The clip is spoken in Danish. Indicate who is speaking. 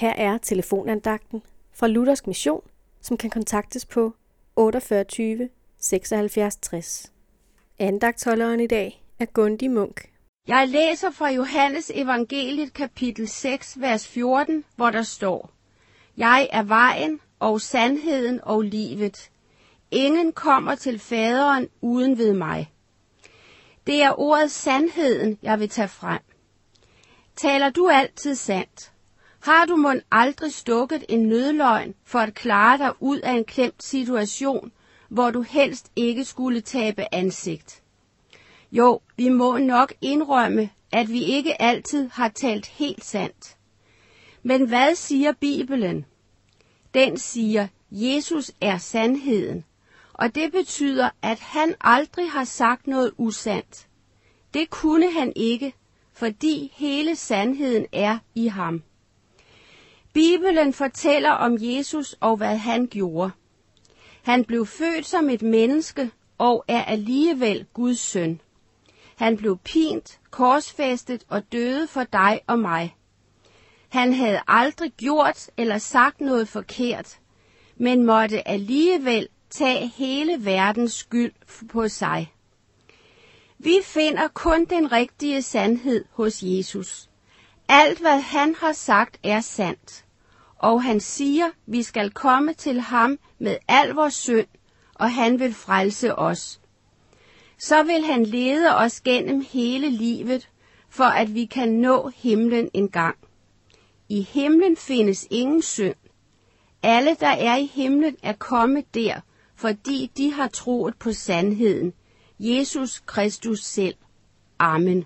Speaker 1: Her er telefonandagten fra Luthersk Mission, som kan kontaktes på 48 76 60. Andagtholderen i dag er Gundi Munk.
Speaker 2: Jeg læser fra Johannes evangeliet kapitel 6, vers 14, hvor der står, Jeg er vejen og sandheden og livet. Ingen kommer til faderen uden ved mig. Det er ordet sandheden, jeg vil tage frem. Taler du altid sandt? Har du mon aldrig stukket en nødløgn for at klare dig ud af en klemt situation, hvor du helst ikke skulle tabe ansigt? Jo, vi må nok indrømme, at vi ikke altid har talt helt sandt. Men hvad siger Bibelen? Den siger, Jesus er sandheden, og det betyder, at han aldrig har sagt noget usandt. Det kunne han ikke, fordi hele sandheden er i ham. Bibelen fortæller om Jesus og hvad han gjorde. Han blev født som et menneske og er alligevel Guds søn. Han blev pint, korsfæstet og døde for dig og mig. Han havde aldrig gjort eller sagt noget forkert, men måtte alligevel tage hele verdens skyld på sig. Vi finder kun den rigtige sandhed hos Jesus. Alt hvad han har sagt er sandt, og han siger, vi skal komme til ham med al vores synd, og han vil frelse os. Så vil han lede os gennem hele livet, for at vi kan nå himlen en gang. I himlen findes ingen synd. Alle, der er i himlen, er kommet der, fordi de har troet på sandheden. Jesus Kristus selv. Amen.